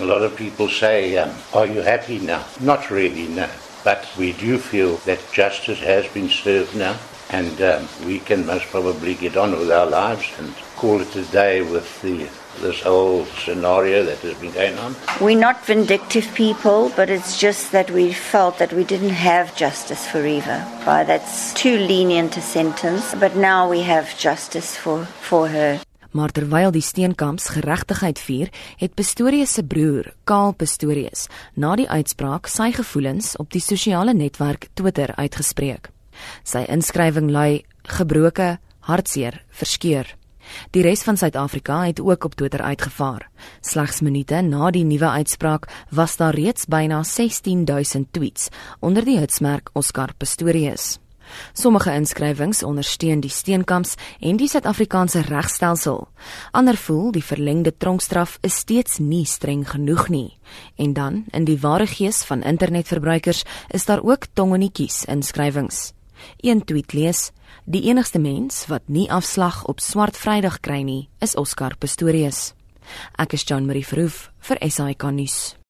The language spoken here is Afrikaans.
A lot of people say, um, Are you happy now? Not really, no. But we do feel that justice has been served now, and um, we can most probably get on with our lives and call it a day with the this whole scenario that has been going on. We're not vindictive people, but it's just that we felt that we didn't have justice for Eva. That's too lenient a sentence, but now we have justice for, for her. Maar terwyl die Steenkamps geregtigheid vier, het Pistorius se broer, Kaal Pistorius, na die uitspraak sy gevoelens op die sosiale netwerk Twitter uitgespreek. Sy inskrywing lui: "Gebroke, hartseer, verskeur." Die res van Suid-Afrika het ook op Twitter uitgevaar. Slegs minute na die nuwe uitspraak was daar reeds byna 16000 tweets onder die hitsmerk Oscar Pistorius. Sommige inskrywings ondersteun die steenkamps en die Suid-Afrikaanse regstelsel. Ander voel die verlengde tronkstraf is steeds nie streng genoeg nie. En dan, in die ware gees van internetverbruikers, is daar ook tongenetjies inskrywings. Een tweet lees: Die enigste mens wat nie afslag op Swart Vrydag kry nie, is Oscar Pistorius. Ek is Jean Marie Verhoef vir SAK nuus.